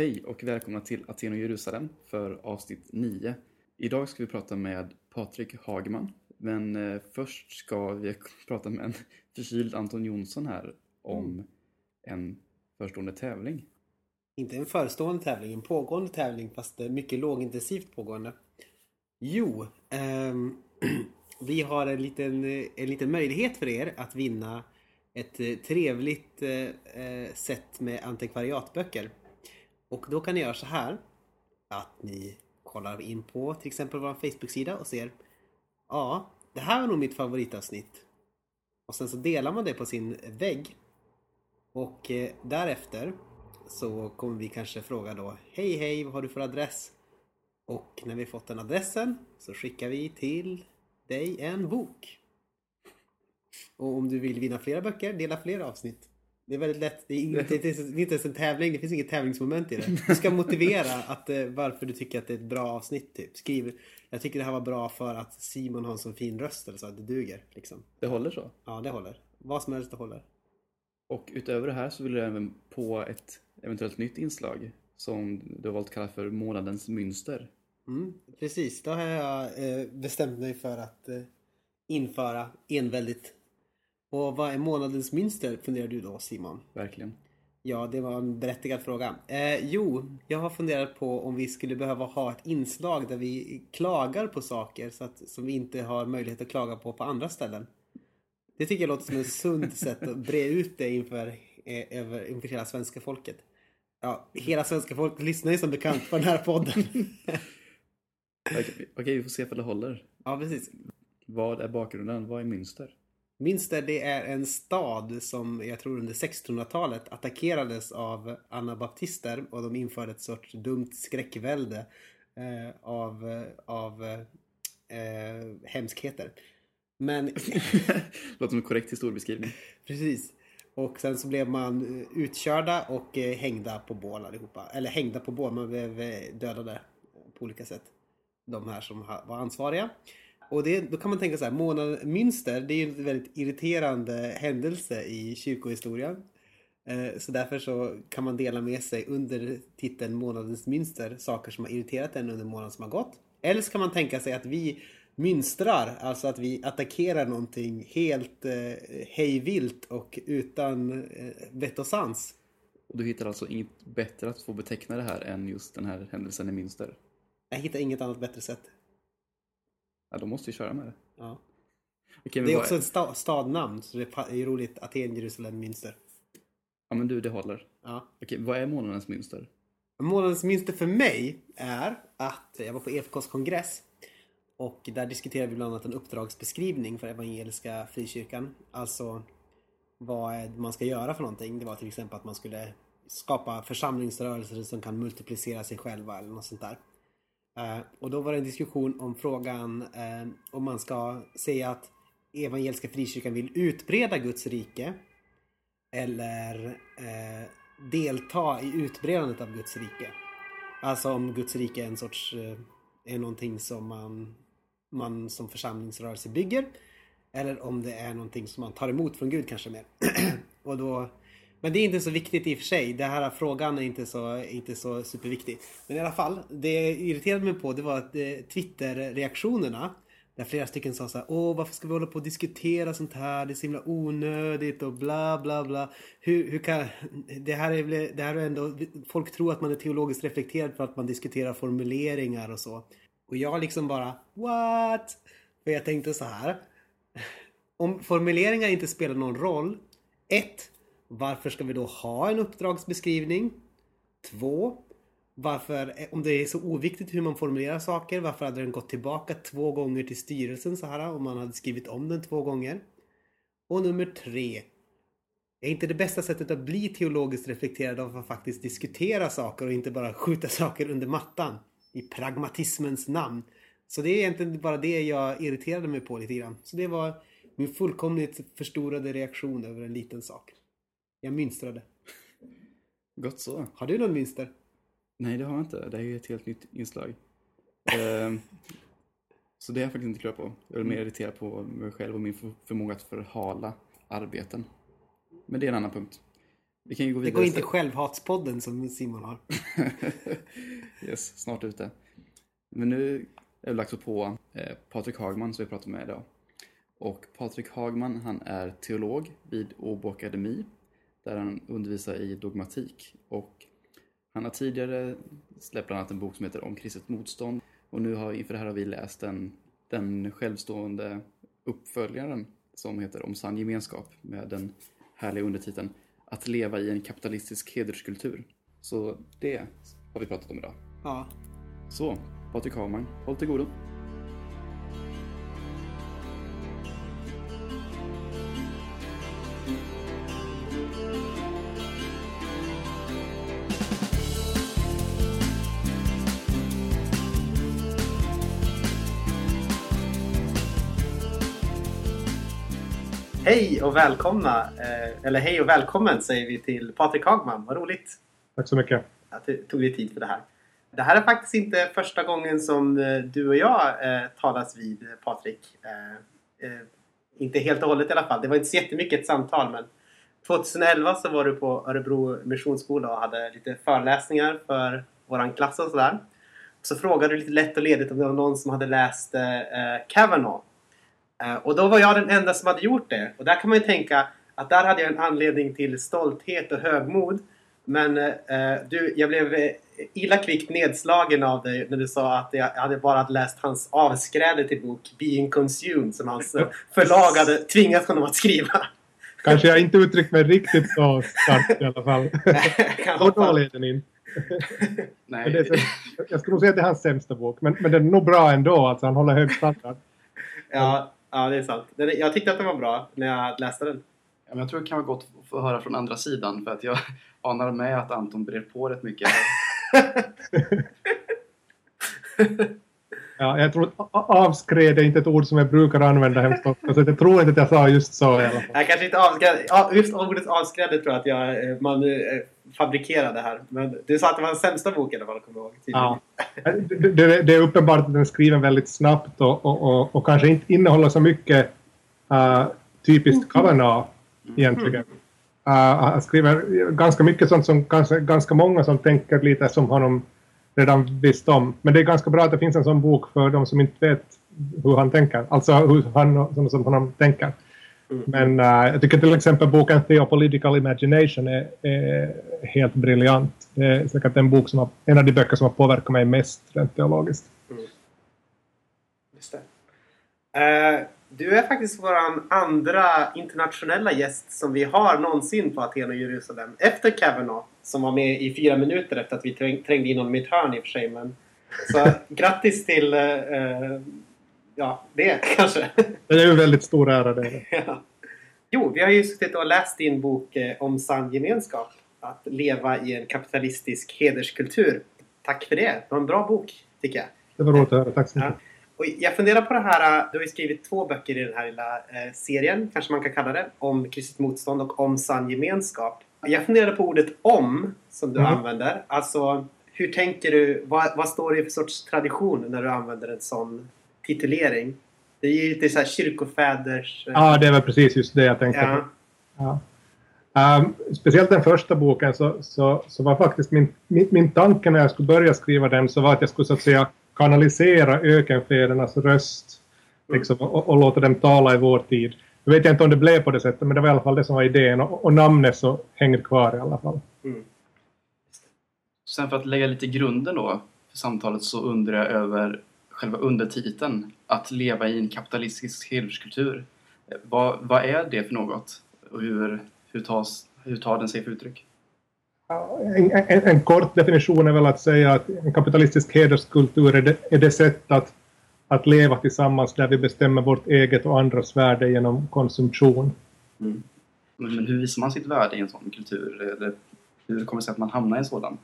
Hej och välkomna till Aten och Jerusalem för avsnitt 9. Idag ska vi prata med Patrik Hagman. Men eh, först ska vi prata med en förkyld Anton Jonsson här om en förestående tävling. Inte en förestående tävling, en pågående tävling fast eh, mycket lågintensivt pågående. Jo, ehm, vi har en liten, eh, en liten möjlighet för er att vinna ett trevligt eh, set med antikvariatböcker. Och då kan ni göra så här att ni kollar in på till exempel vår Facebook-sida och ser Ja, det här var nog mitt favoritavsnitt. Och sen så delar man det på sin vägg. Och eh, därefter så kommer vi kanske fråga då Hej hej, vad har du för adress? Och när vi fått den adressen så skickar vi till dig en bok. Och om du vill vinna flera böcker, dela fler avsnitt. Det är väldigt lätt. Det är, inget, det är inte ens en tävling. Det finns inget tävlingsmoment i det. Du ska motivera att, eh, varför du tycker att det är ett bra avsnitt. Typ. Skriv. Jag tycker det här var bra för att Simon har en så fin röst. Eller så. att Det duger. Liksom. Det håller så. Ja, det håller. Vad som helst det håller. Och utöver det här så vill jag även på ett eventuellt nytt inslag som du har valt att kalla för månadens mönster. Mm, precis, då har jag eh, bestämt mig för att eh, införa enväldigt. Och vad är månadens mönster funderar du då Simon? Verkligen. Ja, det var en berättigad fråga. Eh, jo, jag har funderat på om vi skulle behöva ha ett inslag där vi klagar på saker så att, som vi inte har möjlighet att klaga på på andra ställen. Det tycker jag låter som ett sunt sätt att bre ut det inför, eh, över, inför hela svenska folket. Ja, hela svenska folket lyssnar ju som bekant på den här podden. Okej, okej, vi får se om det håller. ja, precis. Vad är bakgrunden? Vad är mönster? Minster det är en stad som jag tror under 1600-talet attackerades av anabaptister och de införde ett sorts dumt skräckvälde eh, av, av eh, hemskheter. Men Låter som en korrekt historiebeskrivning. precis. Och sen så blev man eh, utkörda och eh, hängda på bål allihopa. Eller hängda på bål, man blev eh, dödade på olika sätt. De här som var ansvariga. Och det, då kan man tänka så här, månad, Münster det är ju en väldigt irriterande händelse i kyrkohistorien. Eh, Så därför så kan man dela med sig under titeln Månadens Münster saker som har irriterat en under månaden som har gått. Eller så kan man tänka sig att vi mönstrar, alltså att vi attackerar någonting helt eh, hejvilt och utan eh, vett och sans. Och du hittar alltså inget bättre att få beteckna det här än just den här händelsen i mönster? Jag hittar inget annat bättre sätt. Ja, då måste vi köra med det. Ja. Okej, Det är vad- också ett sta- stadnamn, så det är roligt. Aten, Jerusalem, Münster. Ja, men du, det håller. Ja. Okej, vad är månadens mönster? Månadens mönster för mig är att jag var på EFKs kongress och där diskuterade vi bland annat en uppdragsbeskrivning för Evangeliska Frikyrkan. Alltså vad man ska göra för någonting. Det var till exempel att man skulle skapa församlingsrörelser som kan multiplicera sig själva eller något sånt där. Eh, och då var det en diskussion om frågan eh, om man ska säga att Evangeliska Frikyrkan vill utbreda Guds rike eller eh, delta i utbredandet av Guds rike. Alltså om Guds rike är en sorts, eh, är någonting som man, man som församlingsrörelse bygger. Eller om det är någonting som man tar emot från Gud kanske mer. och då, men det är inte så viktigt i och för sig. Den här frågan är inte så, inte så superviktig. Men i alla fall, det jag irriterade mig på det var att eh, Twitter-reaktionerna där flera stycken sa så här, åh varför ska vi hålla på och diskutera sånt här? Det är så himla onödigt och bla bla bla. Hur, hur kan, det här är väl, det här är ändå, folk tror att man är teologiskt reflekterad för att man diskuterar formuleringar och så. Och jag liksom bara, what? För jag tänkte så här. Om formuleringar inte spelar någon roll. ett, varför ska vi då ha en uppdragsbeskrivning? Två, Varför, eh, om det är så oviktigt hur man formulerar saker, varför hade den gått tillbaka två gånger till styrelsen så här om man hade skrivit om den två gånger? Och nummer tre. Är inte det bästa sättet att bli teologiskt reflekterad av att faktiskt diskutera saker och inte bara skjuta saker under mattan? I pragmatismens namn. Så det är egentligen bara det jag irriterade mig på lite grann. Så det var min fullkomligt förstorade reaktion över en liten sak. Jag mönstrade. Gott så. Har du någon mönster? Nej, det har jag inte. Det är ju ett helt nytt inslag. Ehm, så det är jag faktiskt inte klar på. Jag är mer irriterad på mig själv och min för- förmåga att förhala arbeten. Men det är en annan punkt. Vi kan ju gå Det vidare. går inte självhatspodden som Simon har. yes, snart ute. Men nu är det dags att på eh, Patrik Hagman som vi pratar med idag. Och Patrik Hagman han är teolog vid Åbo Akademi där han undervisar i dogmatik. Och han har tidigare släppt bland annat en bok som heter Om kristet motstånd. Och nu har, inför det här har vi läst den, den självstående uppföljaren som heter Om sann gemenskap med den härliga undertiteln Att leva i en kapitalistisk hederskultur. Så det har vi pratat om idag. Ja. Så, Patrik Hagman, håll till godo. Hej och välkomna, eh, eller hej och välkommen säger vi till Patrik Hagman. Vad roligt Tack så mycket. att det tog dig tid för det här. Det här är faktiskt inte första gången som eh, du och jag eh, talas vid, Patrik. Inte helt och hållet i alla fall. Det var inte så jättemycket ett samtal men 2011 så var du på Örebro Missionsskola och hade lite föreläsningar för våran klass och sådär. Så frågade du lite lätt och ledigt om det var någon som hade läst Kavanaugh. Eh, och då var jag den enda som hade gjort det. Och där kan man ju tänka att där hade jag en anledning till stolthet och högmod. Men eh, du, jag blev eh, illa kvickt nedslagen av dig när du sa att jag hade bara läst hans avskräde till bok Being Consumed som hans eh, förlag hade tvingat honom att skriva. Kanske jag inte uttryckt mig riktigt så skarpt i alla fall. Kan Så dålig är den inte. Nej, så, jag skulle nog säga att det är hans sämsta bok. Men, men den är nog bra ändå. Alltså, han håller hög standard. Ja, ja, det är sant. Jag tyckte att den var bra när jag läste den. Ja, men jag tror det kan vara gott att få höra från andra sidan för att jag anar med att Anton brer på rätt mycket. Ja, jag tror avskred är inte ett ord som jag brukar använda hemskt ofta. Så jag tror inte att jag sa just så i alla fall. Jag kanske inte avskrädde. Ja, just ordet avskrädde tror jag att jag, eh, man fabrikerade här. Men du sa att det var den sämsta boken alla fall, kommer jag ihåg. Ja. Det, det, det är uppenbart att den är skriven väldigt snabbt och, och, och, och kanske inte innehåller så mycket uh, typiskt Kavanaugh egentligen. Uh, han skriver ganska mycket sånt som kanske ganska många som tänker lite som honom redan visst om. Men det är ganska bra att det finns en sån bok för de som inte vet hur han tänker. Alltså hur han som, som honom tänker. Mm. Men uh, jag tycker till exempel boken Theopolitical Imagination är, är helt briljant. Det är säkert en bok som har, en av de böcker som har påverkat mig mest rent teologiskt. Just det. Eh, du är faktiskt vår andra internationella gäst som vi har någonsin på Aten och Jerusalem. Efter Kavanaugh som var med i fyra minuter efter att vi träng, trängde in honom i ett hörn i och för sig. Men, så grattis till eh, ja, det kanske. Det är ju en väldigt stor ära det. Ja. Jo, vi har ju suttit och läst din bok eh, om sann gemenskap. Att leva i en kapitalistisk hederskultur. Tack för det. Det var en bra bok, tycker jag. Det var roligt att höra. Tack så Ja. mycket. Och jag funderar på det här, äh, du har ju skrivit två böcker i den här lilla eh, serien, kanske man kan kalla det, om kristet motstånd och om sann gemenskap. Jag funderade på ordet om, som du Mm. använder. Alltså, hur tänker du, vad, vad står det för sorts tradition när du använder en sån titulering? Det är ju lite så här kyrkofäders... eh, Ja, det var precis just det jag tänkte ja. på. Ja. Ehm, speciellt den första boken så, så, så var faktiskt min, min, min tanke när jag skulle börja skriva den så var att jag skulle så att säga kanalisera ökenfädernas röst liksom, och, och låta dem tala i vår tid. Jag vet inte om det blev på det sättet men det var i alla fall det som var idén och, och namnet så hänger kvar i alla fall. Mm. Sen för att lägga lite grunden då för samtalet så undrar jag över själva undertiteln Att leva i en kapitalistisk hederskultur. Vad, vad är det för något? Och hur, hur, tas, hur tar den sig för uttryck? En, en, en kort definition är väl att säga att en kapitalistisk hederskultur är det, är det sätt att, att leva tillsammans där vi bestämmer vårt eget och andras värde genom konsumtion. Men, men hur visar man sitt värde i en sån kultur? Eller hur kommer det sig att man hamnar i en sådan?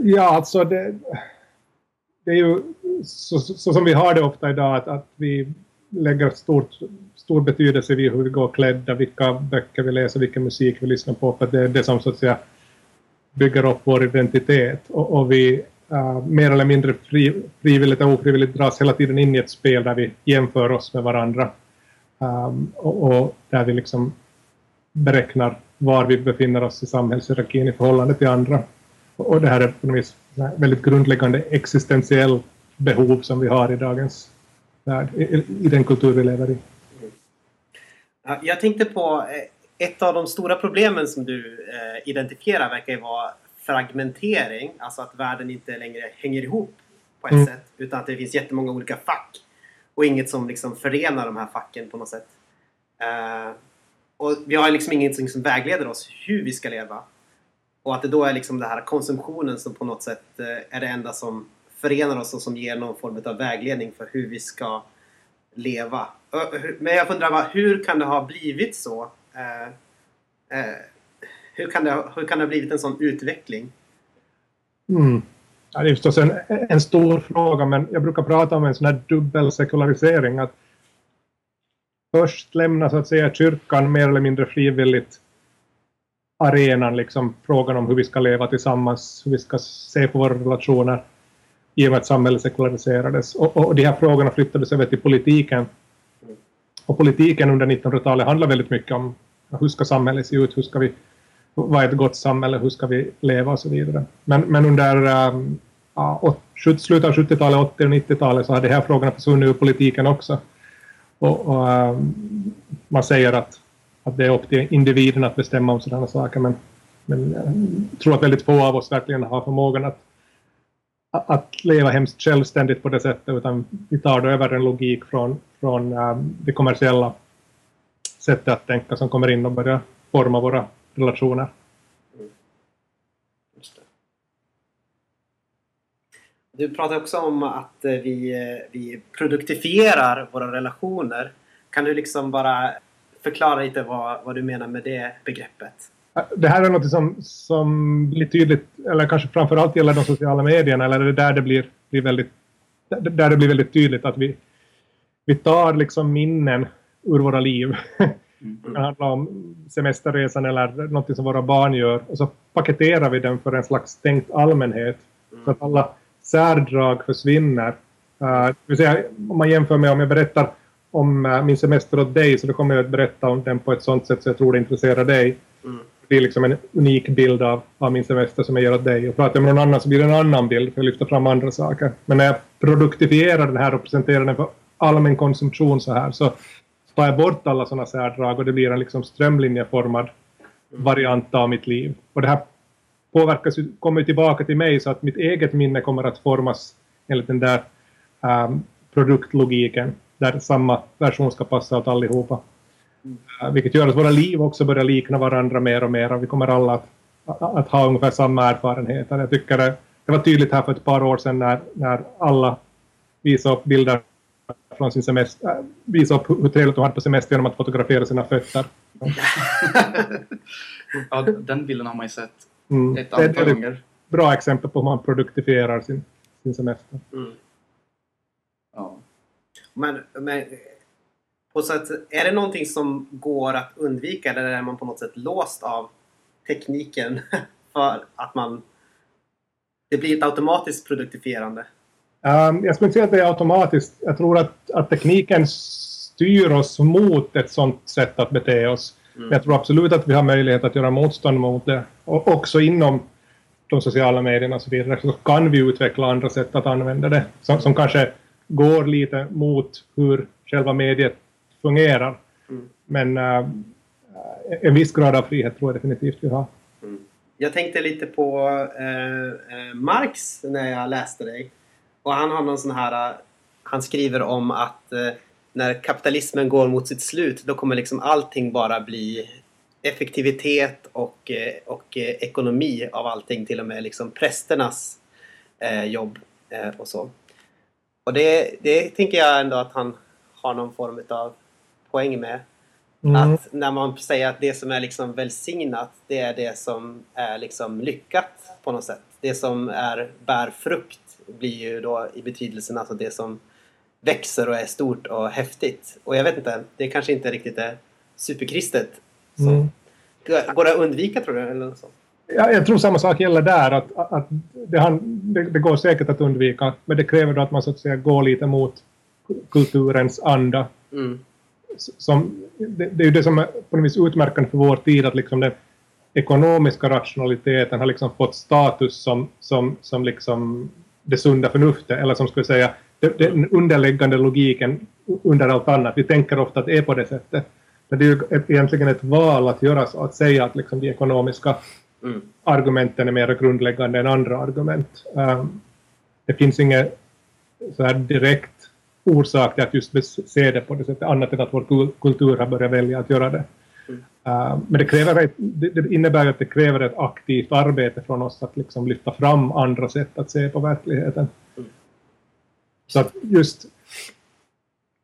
Ja, alltså det, det är ju så, så, som vi har det ofta idag att, att vi lägger stort, stor betydelse vid hur vi går klädda, vilka böcker vi läser, vilken musik vi lyssnar på för det är det som så att säga bygger upp vår identitet och, och vi uh, mer eller mindre fri, frivilligt och ofrivilligt dras hela tiden in i ett spel där vi jämför oss med varandra um, och, och där vi liksom beräknar var vi befinner oss i samhällshierarkin i förhållande till andra. Och det här är på något vis väldigt grundläggande existentiell behov som vi har i dagens värld, i, i den kultur vi lever i. Jag tänkte på eh, ett av de stora problemen som du eh, identifierar verkar ju vara fragmentering, alltså att världen inte längre hänger ihop på ett mm. sätt utan att det finns jättemånga olika fack och inget som liksom förenar de här facken på något sätt. Uh, och vi har liksom ingenting som vägleder oss hur vi ska leva. Och att det då är liksom den här konsumtionen som på något sätt är det enda som förenar oss och som ger någon form av vägledning för hur vi ska leva. Men jag undrar hur kan det ha blivit så? Eh, eh, hur, kan det, hur kan det ha blivit en sån utveckling? Mm. Ja, det är förstås en, en stor fråga, men jag brukar prata om en sån här dubbelsekularisering. Att först lämna så att säga kyrkan mer eller mindre frivilligt arenan, liksom frågan om hur vi ska leva tillsammans, hur vi ska se på våra relationer i och med att samhället sekulariserades. Och, och de här frågorna flyttades över till politiken. Och politiken under 1900-talet handlar väldigt mycket om hur ska samhället se ut, hur ska vi vad är ett gott samhälle, hur ska vi leva och så vidare. Men, men under um, ja, slutet av 70-talet, 80 och 90-talet så har de här frågorna försvunnit ur politiken också. Och, och um, man säger att, att det är upp till individen att bestämma om sådana saker men, men jag tror att väldigt få av oss verkligen har förmågan att, att leva hemskt självständigt på det sättet utan vi tar då över en logik från, från um, det kommersiella sättet att tänka som kommer in och börjar forma våra relationer. Du pratar också om att eh, vi, eh, vi produktifierar våra relationer. Kan du liksom bara förklara lite vad, vad du menar med det begreppet? Det här är något som, som blir tydligt, eller kanske framförallt gäller de sociala medierna, eller det är där det blir, blir väldigt där det blir väldigt tydligt att vi, vi tar liksom minnen ur våra liv Mm. Det kan handla om semesterresan eller något som våra barn gör. Och så paketerar vi den för en slags tänkt allmänhet. Så att alla särdrag försvinner. Uh, vill säga, om man jämför med om jag berättar om uh, min semester åt dig så då kommer jag att berätta om den på ett sånt sätt så jag tror det intresserar dig. Mm. Det liksom en unik bild av, av min semester som jag ger åt dig. Och pratar jag med någon annan så blir det en annan bild för att lyfta fram andra saker. Men när jag produktifierar den här och presenterar den för allmän konsumtion så här så tar jag bort alla sådana särdrag och det blir en liksom strömlinjeformad variant av mitt liv. Och det här påverkas, kommer tillbaka till mig så att mitt eget minne kommer att formas enligt den där um, produktlogiken där samma version ska passa åt allihopa. Uh, vilket gör att våra liv också börjar likna varandra mer och mer och vi kommer alla att, att, ha ungefär samma erfarenheter. Jag tycker det, det var tydligt här för ett par år sedan när, när alla visade upp bilder från sin semester, äh, visa upp hur trevligt de hade på semester genom att fotografera sina fötter. ja, den bilden har man ju sett mm. ett antal det är gånger. Bra exempel på hur man produktifierar sin, sin semester. Mm. Ja. Men, men på sätt, är det någonting som går att undvika eller är man på något sätt låst av tekniken för att man det blir ett automatiskt produktifierande? Um, jag skulle inte säga att det är automatiskt. Jag tror att, att tekniken styr oss mot ett sånt sätt att bete oss. Mm. Men jag tror absolut att vi har möjlighet att göra motstånd mot det. Och också inom de sociala medierna och så vidare så kan vi utveckla andra sätt att använda det. Som, som kanske går lite mot hur själva mediet fungerar. Mm. Men uh, en viss grad av frihet tror jag definitivt vi har. Mm. Jag tänkte lite på uh, Marx när jag läste dig. Och han har någon sån här... Äh, han skriver om att eh, när kapitalismen går mot sitt slut då kommer liksom allting bara bli effektivitet och, eh, och eh, ekonomi av allting. Till och med liksom prästernas eh, jobb eh, och så. Och det, det tänker jag ändå att han har någon form av poäng med. Mm. Att när man säger att det som är liksom välsignat det är det som är liksom lyckat på något sätt. Det som är, bär frukt blir ju då i betydelsen alltså det som växer och är stort och häftigt. Och jag vet inte, det kanske inte riktigt är superkristet. Så. Mm. Går det att undvika tror du? Eller så? Ja, jag tror samma sak gäller där. Att, att det, det, det, går säkert att undvika. Men det kräver då att man så att säga går lite mot kulturens anda. Mm. Som, det, det, är ju det som är på något vis utmärkande för vår tid. Att liksom det, ekonomiska rationaliteten har liksom fått status som, som, som liksom det sunda förnuftet, eller som skulle säga den underliggande logiken under allt annat. Vi tänker ofta att det är på det sättet. Men det är ju egentligen ett val att göra så, att säga att liksom de ekonomiska mm. argumenten är mer grundläggande än andra argument. Um, det finns ingen så här direkt orsak till att just se det på det sättet, annat än att vår kultur har börjat välja att göra det. Mm. Uh, men det, kräver det innebär att det kräver ett aktivt arbete från oss att liksom lyfta fram andra sätt att se på verkligheten. Mm. Så att just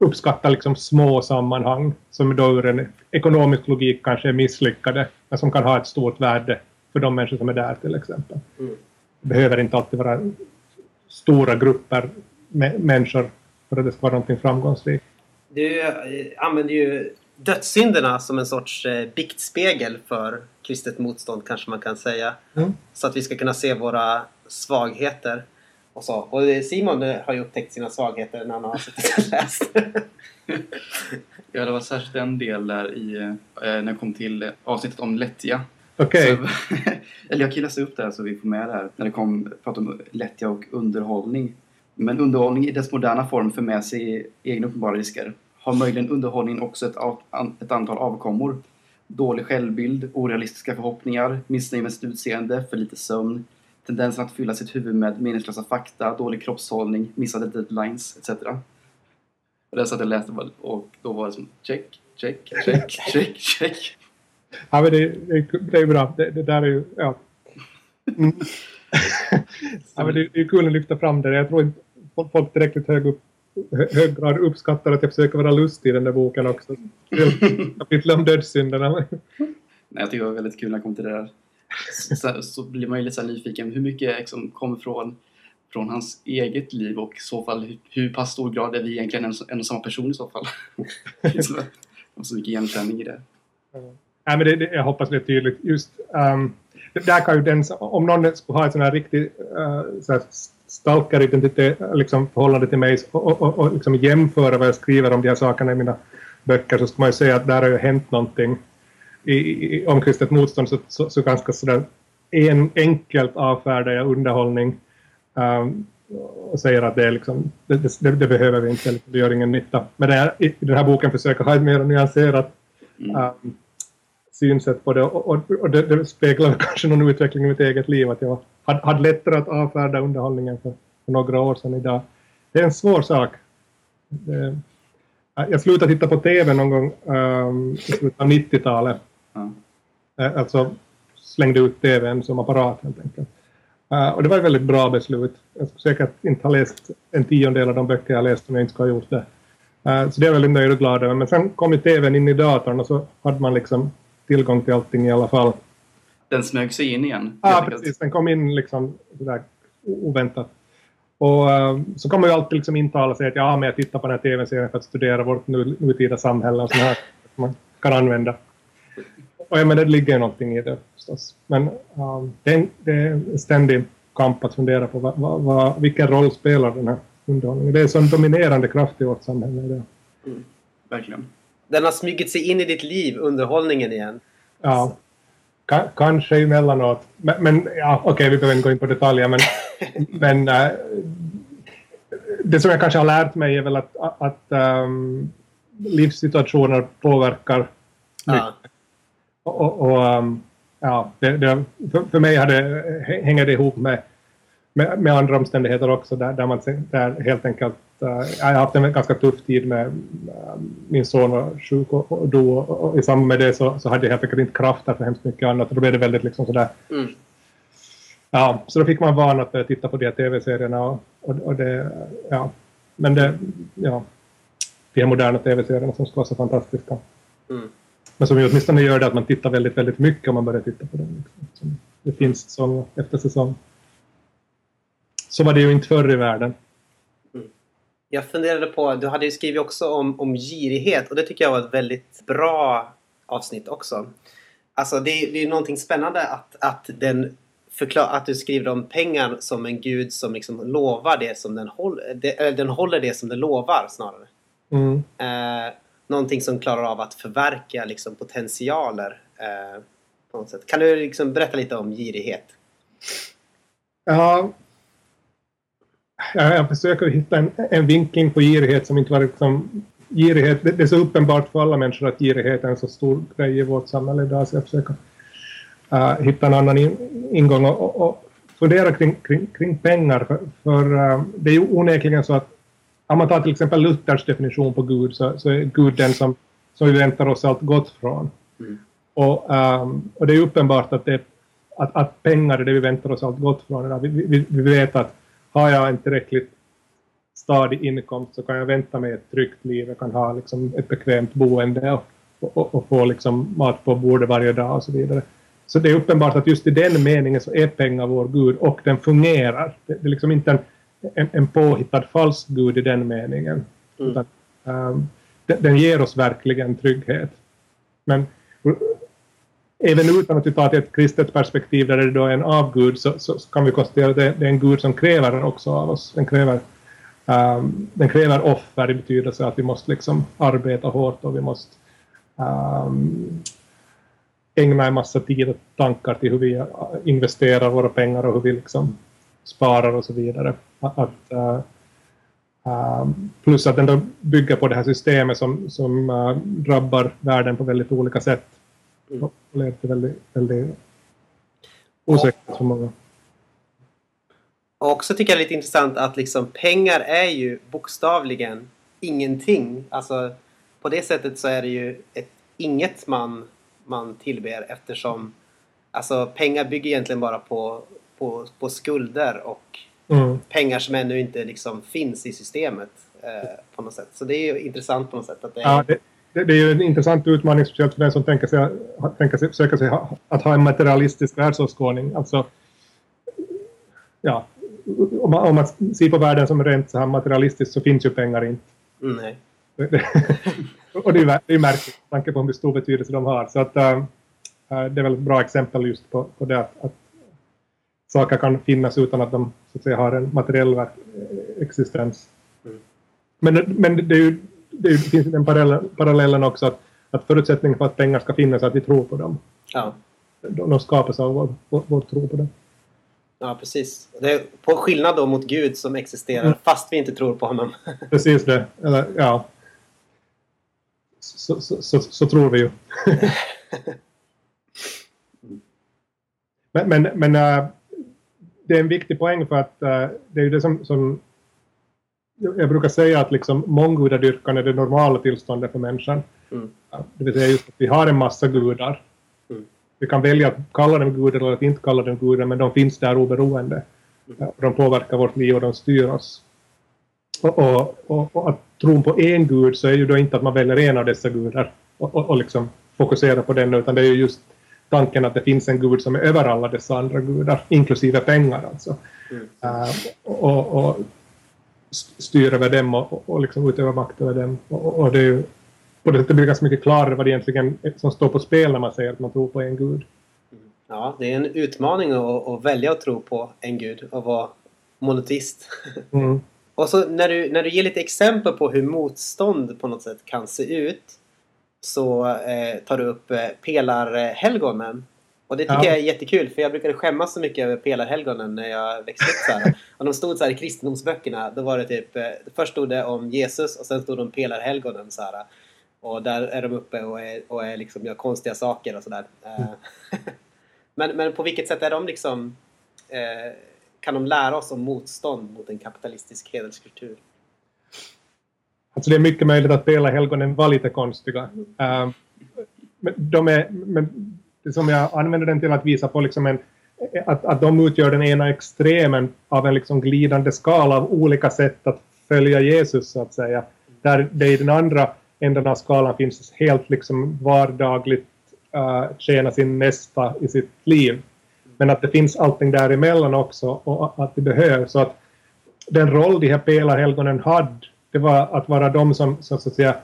uppskatta liksom små sammanhang som då ur en ekonomisk logik kanske är misslyckade men som kan ha ett stort värde för de människor som är där till exempel. Mm. Det behöver inte alltid vara stora grupper människor för att det ska vara någonting framgångsrikt. Du eh, använder ju dödssynderna som en sorts eh, biktspegel för kristet motstånd kanske man kan säga. Mm. Så att vi ska kunna se våra svagheter. Och, så. och Simon har ju upptäckt sina svagheter när han har suttit och läst. ja, det var särskilt en del där i, eh, när jag kom till avsnittet om lättja. Okej. Okay. eller jag kan läsa upp det här så vi får med det här. När det kom, pratade om lättja och underhållning. Men underhållning i dess moderna form för med sig egna uppenbara risker. Har möjligen underhållningen också ett, ett antal avkommor? Dålig självbild, orealistiska förhoppningar, missnöje med sitt utseende, för lite sömn, tendensen att fylla sitt huvud med meningslösa fakta, dålig kroppshållning, missade deadlines etc. Och det satt jag läste och då var det som check, check, check, check, check. Ja men det, det, det är bra. Det, det där är ju, ja. Mm. ja men det, det är kul att lyfta fram det. Jag tror inte folk tillräckligt hög, upp, hög grad uppskattar att jag försöker vara lustig i den där boken också. Kapitel om dödssynderna. Nej, jag tycker det var väldigt kul när jag kom till det där. Så, så blir man ju lite så nyfiken. Hur mycket liksom kommer från, från hans eget liv och i så fall hur, hur pass stor grad är vi egentligen en, en och samma person i så fall? så, så mycket igenkänning i det. Nej, men det, det, jag hoppas det är tydligt. Just, um, där kan ju den, om någon skulle ha ett sån här riktigt uh, stalker-identitet, liksom förhållande till mig och, och, och liksom jämföra vad jag skriver om de här sakerna i mina böcker så ska man ju säga att där har ju hänt någonting i, i, om kristet motstånd så, så, så ganska sådär en, enkelt avfärdar jag underhållning um, och säger att det, liksom, det, det, det behöver vi inte, det gör ingen nytta. Men det här, i den här boken försöker ha ett mer nyanserat um, synsätt på det och, och, och det, det, speglar kanske någon utveckling i mitt eget liv att jag hade, hade lättare att avfärda underhållningen för, för några år sedan idag. Det är en svår sak. Det, jag slutade titta på TV någon gång um, i slutet av 90-talet. Mm. Alltså slängde ut TVn som apparat helt enkelt. Uh, och det var ett väldigt bra beslut. Jag skulle säkert inte ha läst en tiondel av de böcker jag läst om jag inte skulle ha gjort det. Uh, så det är jag väldigt nöjd och glad över. Men sen kom ju TVn in i datorn och så hade man liksom tillgång till allting i alla fall. Den smög sig in igen? Ja, precis. Den kom in liksom sådär oväntat. Och uh, så kommer ju alltid liksom intala sig att ja, men jag tittar på den här tv-serien för att studera vårt nu, nutida samhälle och sådana här som man kan använda. Och ja, men det ligger ju någonting i det förstås. Men um, det, är, det är en ständig kamp att fundera på vad, vad, vad, vilken roll spelar den här underhållningen. Det är en dominerande kraft i vårt samhälle idag. Mm, verkligen den har smugit sig in i ditt liv, underhållningen igen. Ja, K kanske emellanåt. Men, men ja, okej, okay, vi behöver inte gå in på detaljer, men, men äh, det som jag kanske har lärt mig är väl att, att um, livssituationer påverkar mycket. Ja. Och, och um, ja, det, det, för, för mig hade, hänger det ihop med, med, med andra omständigheter också, där, där man där helt enkelt Eh, jag har haft en ganska tuff tid med eh, min son var sjuk och, och dog och i samband med det så, så hade jag helt enkelt inte krafter för hemskt mycket annat och då blev det väldigt liksom sådär mm. Ja, så då fick man vana att titta på de här tv-serierna och, och, och, det, ja, men det, ja, de här moderna tv-serierna som ska vara så fantastiska. Mm. Men som ju åtminstone gör det att man tittar väldigt, väldigt mycket om man börjar titta på dem. Liksom. Det finns säsong efter säsong. Så var det ju inte förr i världen. Jag funderade på, du hade ju skrivit också om, om girighet och det tycker jag var ett väldigt bra avsnitt också. Alltså det, det är någonting spännande att, att, den förklar, att du skriver om pengar som en gud som liksom lovar det som den håller. Det, den håller det som den lovar snarare. Mm. Eh, någonting som klarar av att förverka liksom, potentialer. Eh, På något sätt. Kan du liksom berätta lite om girighet? Ja, jag försöker hitta en, en vinkling på girighet som inte var liksom girighet, det, det, är så uppenbart för alla människor att girighet är en så stor grej i vårt samhälle idag så jag försöker uh, hitta en annan in, ingång och, och, och fundera kring, kring, kring pengar för, för uh, det är ju onekligen så att om man tar till exempel Luthers definition på Gud så, så är Gud den som, som vi väntar oss allt gott från. Mm. Och, um, och det är uppenbart att, det, att, att pengar är det vi väntar oss allt gott från. Vi, vi, vi vet att har jag en tillräckligt stadig inkomst så kan jag vänta mig ett tryggt liv. Jag kan ha liksom, ett bekvämt boende och, och, och få liksom, mat på bordet varje dag och så vidare. Så det är uppenbart att just i den meningen så är pengar vår Gud och den fungerar. Det, det är liksom inte en, en, en påhittad falsk Gud i den meningen. Mm. Utan, um, den, den, ger oss verkligen trygghet. Men även utan att vi tar till ett kristet perspektiv där det då är en avgud så, så, så kan vi konstatera att det, det, är en Gud som kräver också av oss. Den kräver, um, den kräver offer i betydelse att vi måste liksom arbeta hårt och vi måste um, ägna en massa tid och tankar till hur vi eh, investerar våra pengar och hur vi liksom sparar och så vidare. Att, uh, uh, plus att den då bygger på det här systemet som, som uh, drabbar världen på väldigt olika sätt. Mm. Leder till väldigt, väldigt osäkerhet för många. Och också tycker jag det är lite intressant att liksom pengar är ju bokstavligen ingenting. Alltså på det sättet så är det ju ett inget man man tillber eftersom alltså, pengar bygger egentligen bara på, på, på skulder och mm. pengar som ännu inte liksom finns i systemet eh, på något sätt. Så det är ju intressant på något sätt. Att det, är... ja, det, det, det är ju en intressant utmaning speciellt för den som tänker sig, tänker sig, försöker sig ha, att ha en materialistisk världsåskådning. Alltså, ja, om man, om man ser på världen som rent så här materialistiskt så finns ju pengar inte. Mm, nej. och det är ju märkligt med tanke på hur stor betydelse de har. Så att, äh, det är väl ett bra exempel just på, på det att, att saker kan finnas utan att de så att säga, har en materiell existens. Mm. Men, men det, är ju, det, finns den parallellen också att, att förutsättningen för att pengar ska finnas är att vi tror på dem. Ja. De, de skapas av vår, vår, vår tro på dem. Ja, precis. Det är på skillnad då mot Gud som existerar mm. fast vi inte tror på honom. precis det. Eller, ja så, så, så, så tror vi ju. men men, men äh, det är en viktig poäng för att äh, det är ju det som, som jag brukar säga att liksom månggudadyrkan är det normala tillståndet för människan. Mm. Det vill säga just att vi har en massa gudar. Mm. Vi kan välja att kalla dem gudar eller att inte kalla dem gudar men de finns där oberoende. Mm. De påverkar vårt liv och de styr oss. Och, och, och, och, att tron på en gud så är ju då inte att man väljer en av dessa gudar och, liksom fokuserar på den utan det är ju just tanken att det finns en gud som är över alla dessa andra gudar, inklusive pengar alltså. Mm. Uh, och, och styr över dem och, och liksom utövar makt över dem. Och, och det är ju på det sättet blir det ganska mycket klarare vad det egentligen är som står på spel när man säger att man tror på en gud. Ja, det är en utmaning att, att välja att tro på en gud och vara monoteist. Mm. Och så när du, när du ger lite exempel på hur motstånd på något sätt kan se ut så eh, tar du upp eh, pelarhelgonen. Och det tycker ja. jag är jättekul för jag brukade skämmas så mycket över pelarhelgonen när jag växte upp så här. Och de stod så här i kristendomsböckerna. Då var det typ, eh, först stod det om Jesus och sen stod det om pelarhelgonen så här. Och där är de uppe och, är, och är liksom, gör konstiga saker och sådär. Mm. men, men på vilket sätt är de liksom eh, kan de lära oss om motstånd mot en kapitalistisk hederskultur? Alltså det är mycket möjligt att Pela-helgonen var lite konstiga. Uh, men, de är, men som jag använder den till att visa på liksom en, att, att de utgör den ena extremen av en liksom glidande skala av olika sätt att följa Jesus så att säga. Där det i den andra änden av skalan finns helt liksom vardagligt uh, tjäna sin nästa i sitt liv. Men att det finns allting däremellan också och att det behövs. Så att den roll de här pelarhelgonen hade, det var att vara de som, så att säga,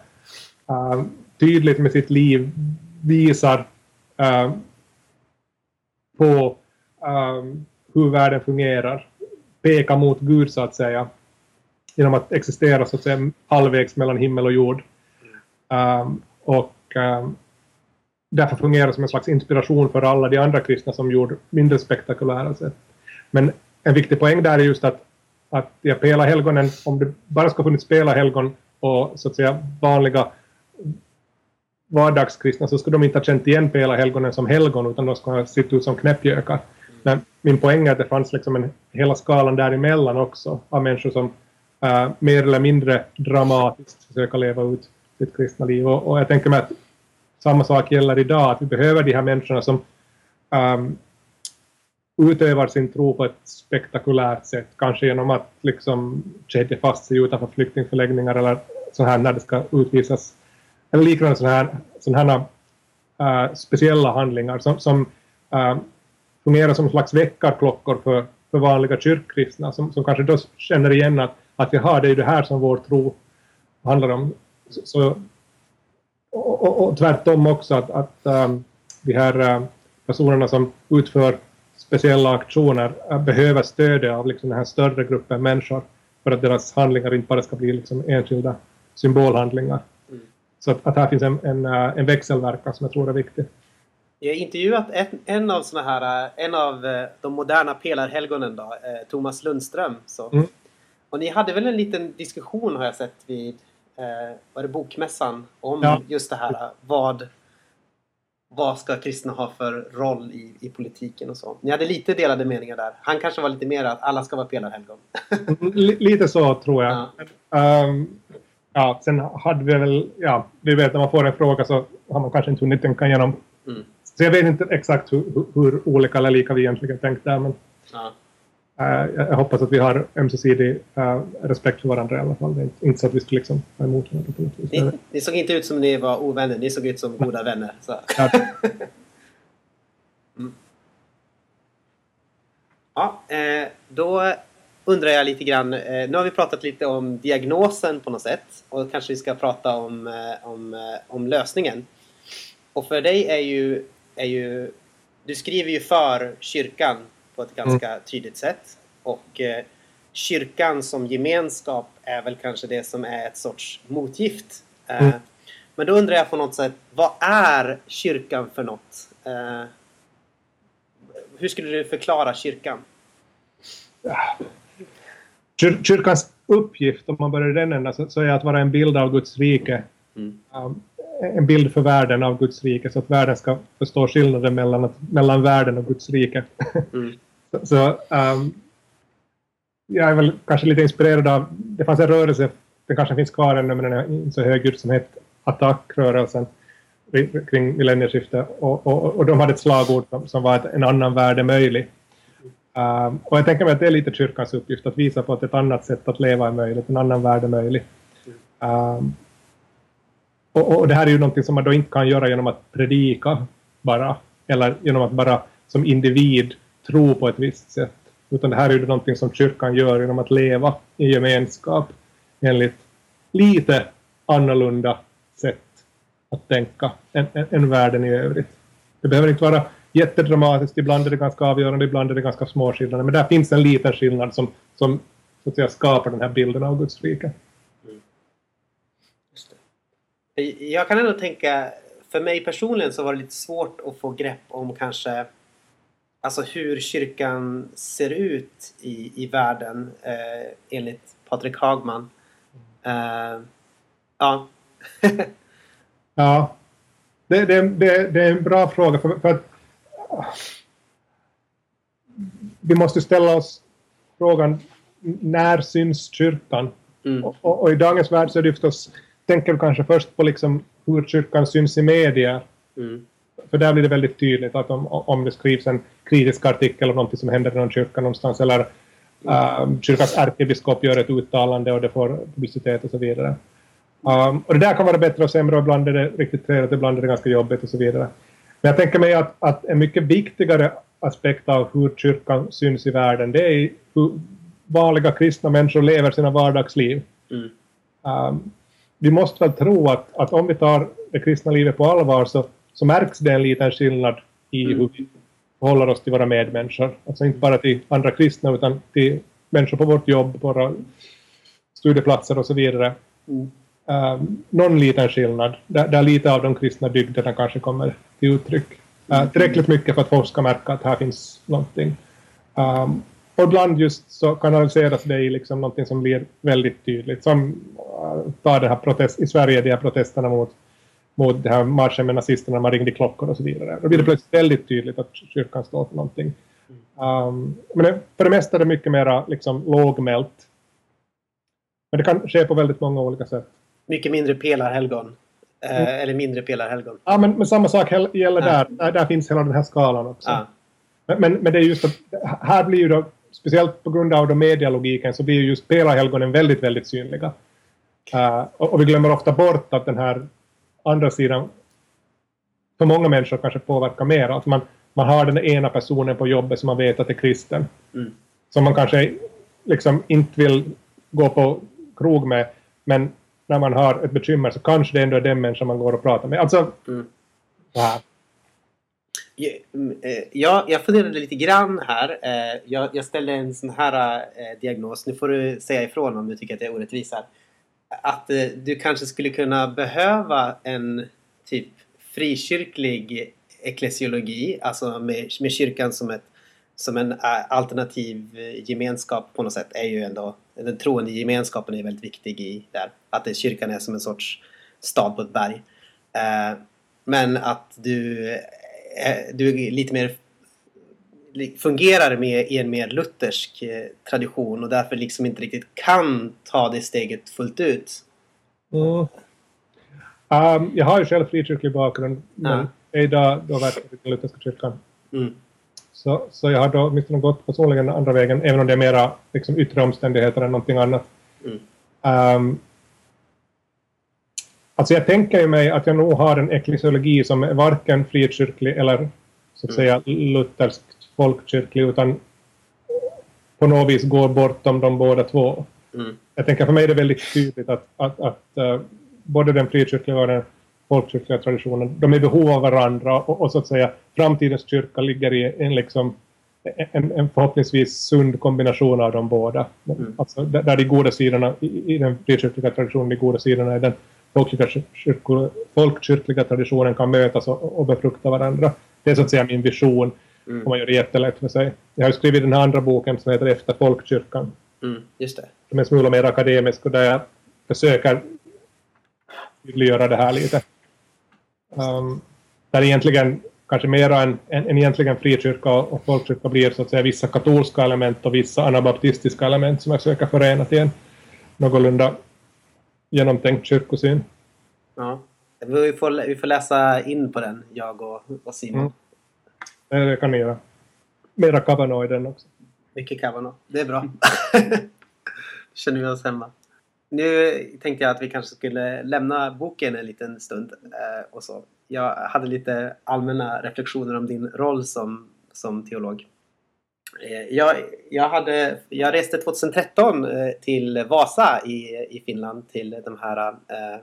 uh, tydligt med sitt liv visar uh, på um, hur världen fungerar. peka mot Gud så att säga. Genom att existera så att säga halvvägs mellan himmel och jord. Um, och um, därför fungerar som en slags inspiration för alla de andra kristna som gjorde mindre spektakulära sätt. Men en viktig poäng där är just att, att ja, pelarhelgonen, om det bara ska funnits pelarhelgon och så att säga vanliga vardagskristna så skulle de inte ha känt igen pelarhelgonen som helgon utan de skulle ha sett ut som knäppjökar. Men min poäng är att det fanns liksom en, hela skalan däremellan också av människor som uh, mer eller mindre dramatiskt försöker leva ut sitt kristna liv. Och, och, jag tänker mig att samma sak gäller idag, att vi behöver de här människorna som um, utövar sin tro på ett spektakulärt sätt, kanske genom att liksom kedja fast sig utanför flyktingförläggningar eller så här när det ska utvisas, eller liknande sådana här, såna här äh, speciella handlingar som, som äh, fungerar som en slags väckarklockor för, för vanliga kyrkkristna som, som kanske då känner igen att, att jaha, det är ju det här som vår tro handlar om. Så, och, och, och tvärtom också att, att um, de här äh, personerna som utför speciella aktioner äh, behöver stöd av liksom den här större gruppen människor för att deras handlingar inte bara ska bli liksom enskilda symbolhandlingar. Mm. Så att, att här finns en, en, uh, en växelverkan som jag tror är viktig. Jag har intervjuat en, en av såna här, en av de moderna pelarhelgonen då, Thomas Lundström. Så. Mm. Och ni hade väl en liten diskussion har jag sett vid eh, var det Bokmässan om ja. just det här vad vad ska kristna ha för roll i, i politiken och så. Ni hade lite delade meningar där. Han kanske var lite mer att alla ska vara pelarhelgon. lite så tror jag. Ja. Um, ja, sen hade vi väl, ja, vi vet när man får en fråga så har man kanske inte hunnit tänka igenom. Mm. Så jag vet inte exakt hur, hur, olika eller lika vi egentligen tänkte där. Men... Ja. Uh, jag hoppas att vi har ömsesidig uh, respekt för varandra i alla fall. Det är inte så att vi skulle liksom vara emot varandra på något vis. Ni, ni, såg inte ut som ni var ovänner, ni såg ut som goda vänner. Så. mm. Ja, eh, då undrar jag lite grann. Eh, nu har vi pratat lite om diagnosen på något sätt och kanske vi ska prata om, eh, om, eh, om lösningen. Och för dig är ju, är ju... Du skriver ju för kyrkan på ett ganska mm. tydligt sätt. Och kyrkan som gemenskap är väl kanske det som är ett sorts motgift. Mm. Men då undrar jag på något sätt, vad är kyrkan för något? Hur skulle du förklara kyrkan? Kyr kyrkans uppgift, om man börjar i den änden, så, så är att vara en bild av Guds rike. Mm. Um, en bild för världen av Guds rike, så att världen ska förstå skillnaden mellan, mellan världen och Guds rike. Mm. Så um, jag är väl kanske lite inspirerad av, det fanns en rörelse, den kanske finns kvar ännu men den är inte så högljudd som hette Attackrörelsen kring millennieskiftet och, och, och de hade ett slagord som, som var att en annan värld är möjlig. Um, och jag tänker mig att det är lite kyrkans uppgift att visa på att ett annat sätt att leva är möjligt, en annan värld är möjlig. Um, ähm, och, och, det här är ju någonting som man då inte kan göra genom att predika bara, eller genom att bara som individ tro på ett visst sätt. Utan det här är ju någonting som kyrkan gör genom att leva i gemenskap enligt lite annorlunda sätt att tänka än, än, än världen i övrigt. Det behöver inte vara jättedramatiskt, ibland är det ganska avgörande, ibland är det ganska små skillnader. Men där finns en liten skillnad som, som så att säga, skapar den här bilden av Guds rike. Mm. Jag kan ändå tänka, för mig personligen så var det lite svårt att få grepp om kanske alltså hur kyrkan ser ut i, i världen eh, enligt Patrik Hagman. Eh, ja. ja. Det, det, det, det, är en bra fråga för, för att vi måste ställa oss frågan när syns kyrkan? Mm. Och, och, och, i dagens värld så är det förstås, tänker vi kanske först på liksom hur kyrkan syns i media. Mm för där blir det väldigt tydligt att om, om det skrivs en kritisk artikel om något som händer i någon kyrka någonstans eller uh, kyrkans ärkebiskop gör ett uttalande och det får publicitet och så vidare. Um, och det där kan vara bättre och sämre och ibland är det riktigt trevligt, ibland är det ganska jobbigt och så vidare. Men jag tänker mig att, att en mycket viktigare aspekt av hur kyrkan syns i världen det är hur vanliga kristna människor lever sina vardagsliv. Mm. Um, vi måste väl tro att, att om vi tar det kristna livet på allvar så, så märks det en liten skillnad i mm. hur vi förhåller oss till våra medmänniskor. Alltså inte bara till andra kristna utan till människor på vårt jobb, våra studieplatser och så vidare. Mm. Um, någon liten skillnad, där, där lite av de kristna dygderna kanske kommer till uttryck. Uh, tillräckligt mycket för att folk ska märka att här finns någonting. Um, och ibland just så kanaliseras det i liksom någonting som blir väldigt tydligt. Som uh, tar det här protest, i Sverige, de här protesterna mot, mot det här marschen med nazisterna, man ringde klockor och så vidare. Då blir det plötsligt väldigt tydligt att kyrkan står för någonting. Um, men det, för det mesta är det mycket mer liksom, lågmält. Men det kan ske på väldigt många olika sätt. Mycket mindre pelarhelgon. Eh, Mm. Eller mindre pelarhelgon. Ja, men, men samma sak gäller Ja. där. där. Där finns hela den här skalan också. Ja. Men, men, men det är just att här blir ju då, speciellt på grund av då medialogiken, så blir ju just pelarhelgonen väldigt, väldigt synliga. Uh, och, och vi glömmer ofta bort att den här andra sidan för många människor kanske påverkar mer. Att man, man har den ena personen på jobbet som man vet att är kristen. Mm. Som man kanske liksom inte vill gå på krog med. Men när man har ett bekymmer så kanske det ändå är den människan man går och pratar med. Alltså, Mm. Ja, mm, eh, Ja, jag funderade lite grann här. Eh, Jag, jag ställde en sån här eh, diagnos. Nu får du säga ifrån om du tycker att det är orättvist här. Att du kanske skulle kunna behöva en typ frikyrklig eklesiologi. Alltså med, med kyrkan som, ett, som en alternativ gemenskap på något sätt. är ju ändå Den troende gemenskapen är väldigt viktig i där. Att det, kyrkan är som en sorts stad på ett berg. Men att du, du lite mer fungerar med i en mer luthersk tradition och därför liksom inte riktigt kan ta det steget fullt ut. Mm. Um, jag har ju själv frikyrklig bakgrund, men Ja. idag då verkar i den lutherska kyrkan. Mm. Så, så jag har då åtminstone gått personligen andra vägen, även om det är mera liksom, yttre omständigheter än någonting annat. Mm. Um, alltså jag tänker ju mig att jag nog har en eklesiologi som är varken frikyrklig eller så att Mm. säga lutherskt folkkyrklig, utan på något vis går bortom de båda två. Mm. Jag tänker för mig är det väldigt tydligt att, att, att eh, både den frikyrkliga och den folkkyrkliga traditionen, de är i behov av varandra och, och så att säga framtidens kyrka ligger i en, liksom, en, en förhoppningsvis sund kombination av de båda. Mm. Alltså, där, där de goda sidorna i, i den frikyrkliga traditionen, de goda sidorna i den folkkyrkliga, kyrko, folkkyrkliga traditionen kan mötas och, och befrukta varandra. Det är så att säga min vision, Mm. om man gör det jättelätt för sig. Jag har ju skrivit den här andra boken som heter Efter folkkyrkan Mm. Just det. som är en smula mer akademisk och där jag försöker tydliggöra det här lite. Um, där egentligen kanske mer än, än, än egentligen frikyrka och, och folkkyrka blir så att säga vissa katolska element och vissa anabaptistiska element som jag försöker förena till en någorlunda genomtänkt kyrkosyn. Ja. Vi får, vi får läsa in på den, jag och, och Simon. Mm. Det kan ni göra. Mera Kavanaugh i den också. Mycket Kavanaugh. Det är bra. känner vi oss hemma. Nu tänkte jag att vi kanske skulle lämna boken en liten stund. Eh, och så. Jag hade lite allmänna reflektioner om din roll som, som teolog. Eh, jag, jag, hade, jag reste 2013 eh, till Vasa i, i Finland till de här eh,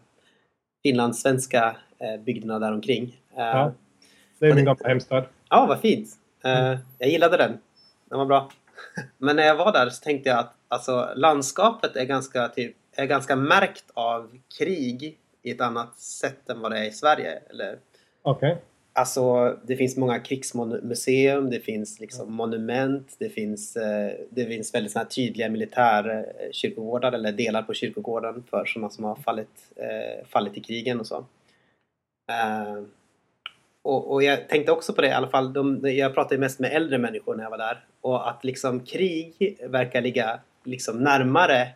finlandssvenska eh, bygderna däromkring. Eh, Ja. Det är min gamla hemstad. Ja, vad fint. Eh, jag gillade den. Den var bra. Men när jag var där så tänkte jag att alltså, landskapet är ganska, typ, är ganska märkt av krig i ett annat sätt än vad det är i Sverige. Eller, Okej. alltså, det finns många krigsmuseum, det finns liksom monument, det finns, eh, det finns väldigt såna tydliga militärkyrkogårdar eller delar på kyrkogården för sådana som har fallit, eh, fallit i krigen och så. Eh, och, och jag tänkte också på det i alla fall. De, jag pratade mest med äldre människor när jag var där. Och att liksom krig verkar ligga liksom närmare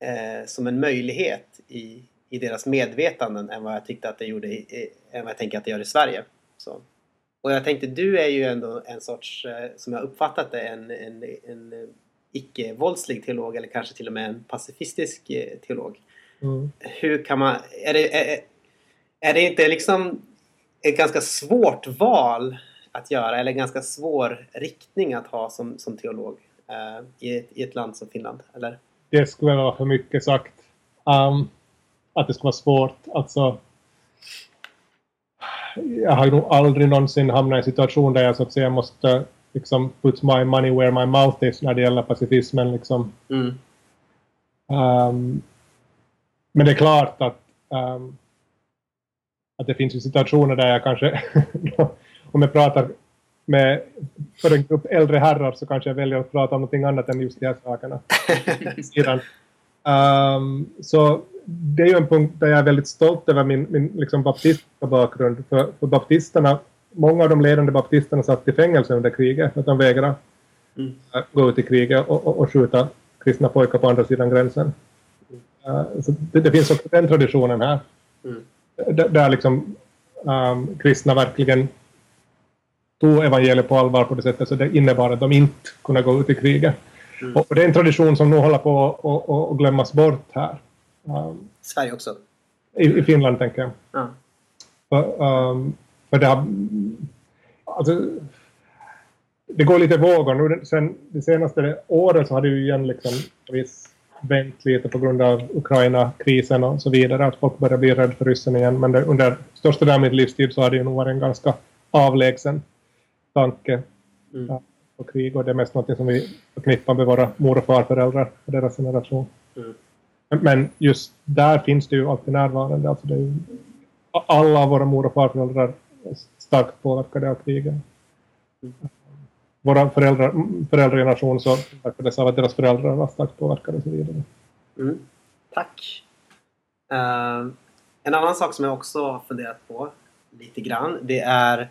eh, som en möjlighet i, i deras medvetanden än vad jag tyckte att det gjorde i, än vad jag tänker att det gör i Sverige. Så. Och jag tänkte, du är ju ändå en sorts, eh, som jag uppfattat det, en, en, en icke-våldslig teolog eller kanske till och med en pacifistisk eh, teolog. Mm. Hur kan man... Är det, är, är det inte liksom ett ganska svårt val att göra eller en ganska svår riktning att ha som, som teolog eh, i, ett, i ett land som Finland? Eller? Det skulle vara för mycket sagt. Um, att det skulle vara svårt. Alltså, jag har nog aldrig någonsin hamnat i en situation där jag så att säga måste liksom put my money where my mouth is när det gäller pacifismen. Liksom. Mm. Um, men det är klart att, um, att det finns ju situationer där jag kanske, om jag pratar med, för en grupp äldre herrar så kanske jag väljer att prata om någonting annat än just de här sakerna. um, så det är ju en punkt där jag är väldigt stolt över min, min liksom baptistiska bakgrund. För, för baptisterna, många av de ledande baptisterna satt i fängelse under kriget för att de vägrade mm. gå ut i kriget och, och, och skjuta kristna pojkar på andra sidan gränsen. Uh, det, det, finns också den traditionen här. Mm. Där, där liksom um, kristna verkligen tog evangeliet på allvar på det sättet så det innebar att de inte kunde gå ut i kriget. Mm. Och, och, det är en tradition som nu håller på att glömmas bort här. Um, Sverige också? I, I, Finland tänker jag. Ja. För, um, för det har... Alltså, det går lite vågor. Nu, sen det senaste året så har det ju igen liksom viss vänt lite på grund av Ukraina-krisen och så vidare. Att folk börjar bli rädda för ryssen igen. Men det, under största delen av mitt livstid så har det ju nog varit en ganska avlägsen tanke mm. på krig. Och det är mest något som vi förknippar med våra mor och farföräldrar och deras generation. Mm. Men just där finns det ju alltid närvarande. Alltså det ju, alla våra mor och farföräldrar är starkt påverkade av kriget. Mm. Våra föräldrar, föräldrageneration så verkades av att deras föräldrar var starkt påverkade och så vidare. Mm. Tack. Uh, en annan sak som jag också har funderat på lite grann det är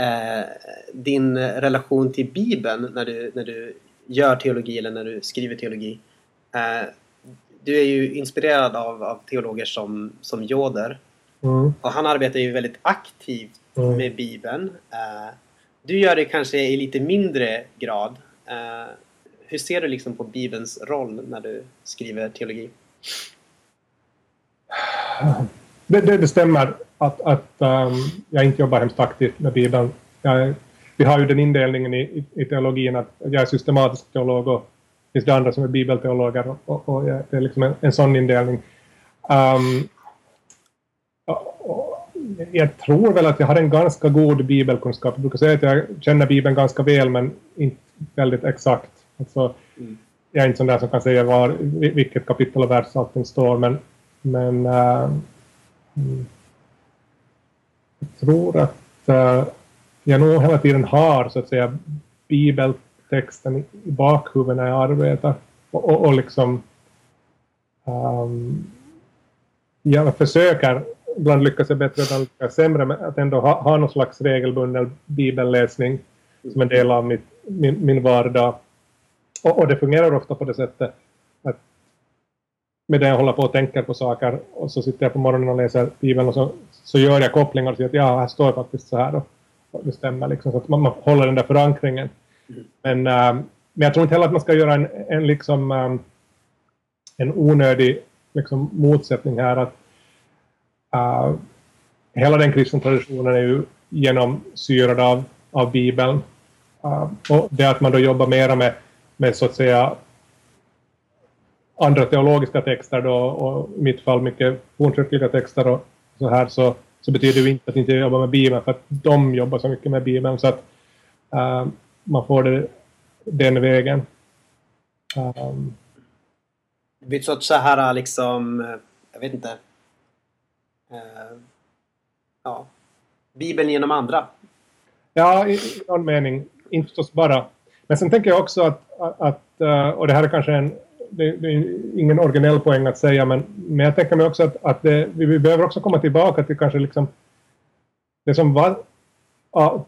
uh, din relation till Bibeln när du, när du gör teologi eller när du skriver teologi. Uh, du är ju inspirerad av, av teologer som, som Joder. Mm. Och han arbetar ju väldigt aktivt mm. med Bibeln. Uh, du gör det kanske i lite mindre grad. Uh, hur ser du liksom på Bibelns roll när du skriver teologi? Det, det, det stämmer att, att um, jag inte jobbar hemskt aktivt med Bibeln. Jag, vi har ju den indelningen i, i, i teologin att jag är systematisk teolog och finns det andra som är bibelteologer och, och, och det är liksom en, en sån indelning. Um, jag tror väl att jag har en ganska god bibelkunskap. Jag brukar säga att jag känner Bibeln ganska väl men inte väldigt exakt. Alltså, mm. Jag är inte sån där som kan säga var, vilket kapitel och vers allting står men, men jag tror att uh, jag nog hela tiden har så att säga bibeltexten i bakhuvudet när jag arbetar. Och, och, och liksom... Um, jag försöker, ibland lyckas jag bättre, ibland lyckas jag sämre, men att ändå ha, ha någon slags regelbunden bibelläsning som en del av mitt, min, min vardag. Och, och det fungerar ofta på det sättet att med det jag håller på och tänker på saker och så sitter jag på morgonen och läser Bibeln och så, så gör jag kopplingar och säger att ja, här står faktiskt så här och, och det stämmer liksom så att man, man håller den där förankringen. Men, äh, men jag tror inte heller att man ska göra en, en, liksom, äh, en onödig liksom, motsättning här. att äh, Hela den kristna traditionen är ju genomsyrad av, av Bibeln. och det att man då jobbar mera med, med så att säga andra teologiska texter då, och i mitt fall mycket fornkyrkliga texter och så här så, så betyder det inte att inte jobba med Bibeln för att de jobbar så mycket med Bibeln så att äh, man får det den vägen. Um, det blir så, så här liksom, jag vet inte. Uh, ja, Bibeln genom andra. Ja, i, i någon mening. Inte förstås bara. Men sen tänker jag också att, att uh, och det här är kanske en, det, det, är ingen originell poäng att säga, men, men jag tänker mig också att, att det, vi, vi behöver också komma tillbaka till kanske liksom det som var ja,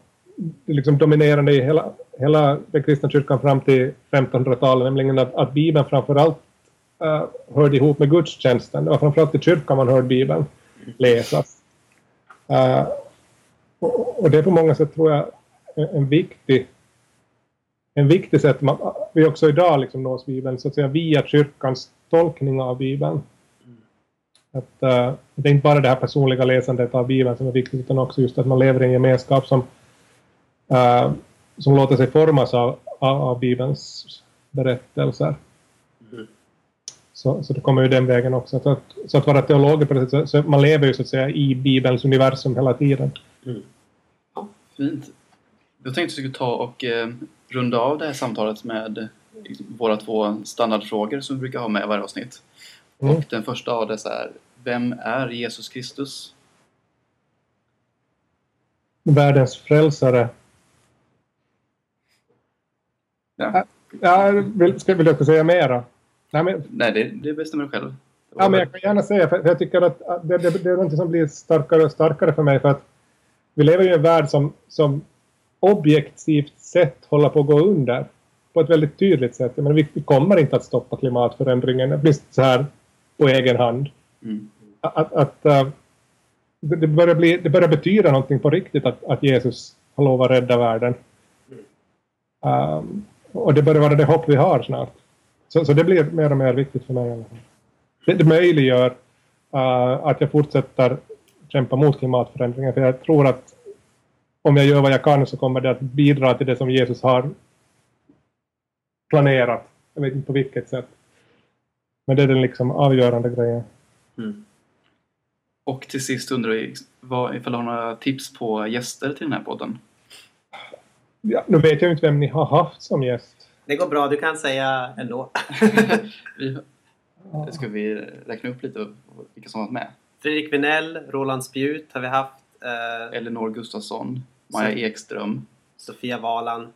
liksom dominerande i hela, hela den kristna kyrkan fram till 1500-talet, nämligen att, att Bibeln framförallt uh, hörde ihop med gudstjänsten. Det var framförallt i kyrkan man hörde Bibeln läsas. Uh, och, och, det är på många sätt, tror jag, en, en viktig en viktig sätt man, vi också idag liksom nås Bibeln, så att säga via kyrkans tolkning av Bibeln. Att, uh, det är inte bara det här personliga läsandet av Bibeln som är viktigt, utan också just att man lever i en gemenskap som uh, som låter sig formas av, av, Bibelns berättelser. Mm. Så, så det kommer ju den vägen också. Så att, så att vara teolog på sättet, så man lever ju så att säga i Bibelns universum hela tiden. Mm. Ja, fint. Jag tänkte att vi skulle ta och eh, runda av det här samtalet med liksom, våra två standardfrågor som vi brukar ha med i varje avsnitt. Mm. Och den första av dessa är Vem är Jesus Kristus? Världens frälsare. Ja. Ja, vill, ska, vill du säga mera? Nej, men, Nej, det, det bestämmer du själv. ja, men jag kan gärna säga, för jag tycker att att det, det, det är något som blir starkare och starkare för mig. För att vi lever i en värld som, som objektivt sett håller på att gå under. På ett väldigt tydligt sätt. Jag menar, vi, vi kommer inte att stoppa klimatförändringen. Blir så här på egen hand. Mm. Att, att, äh, det, börjar bli, det börjar betyda någonting på riktigt att, att Jesus har lovat att rädda världen. Um, och det börjar vara det hopp vi har snart. Så, så det blir mer och mer viktigt för mig. Det, det möjliggör uh, att jag fortsätter kämpa mot klimatförändringen. För jag tror att om jag gör vad jag kan så kommer det att bidra till det som Jesus har planerat. Jag vet inte på vilket sätt. Men det är den liksom avgörande grejen. Mm. Och till sist undrar vi vad, ifall du har några tips på gäster till den här podden? Ja, nu vet jag inte vem ni har haft som gäst. Det går bra, du kan säga ändå. vi, ska vi räkna upp lite vilka som har varit med? Fredrik Vinell, Roland Spjut har vi haft. Eh, Elinor Gustafsson, Maja Ekström, Sofia Valan,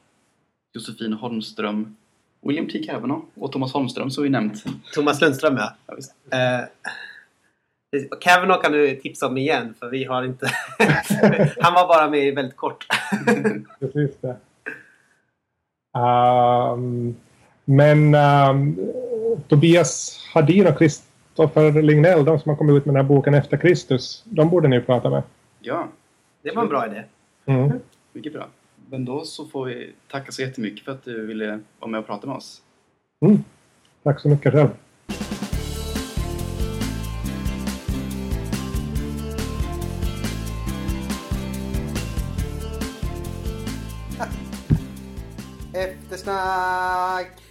Josefin Holmström, William T. Kavanaugh och Thomas Holmström som vi nämnt. Thomas Lundström ja. Ja, visst. Eh, Kavanaugh kan du tipsa om igen för vi har inte... Han var bara med väldigt kort. Precis det. Ehm, men ehm, Tobias Hadin och Kristoffer Lignell, de som har kommit ut med den här boken Efter Kristus, de borde ni prata med. Ja, Det var en bra idé. Mm. mycket bra. Men då så får vi tacka så jättemycket för att du ville vara med och prata med oss. Mm. Tack så mycket själv. Eftersnack!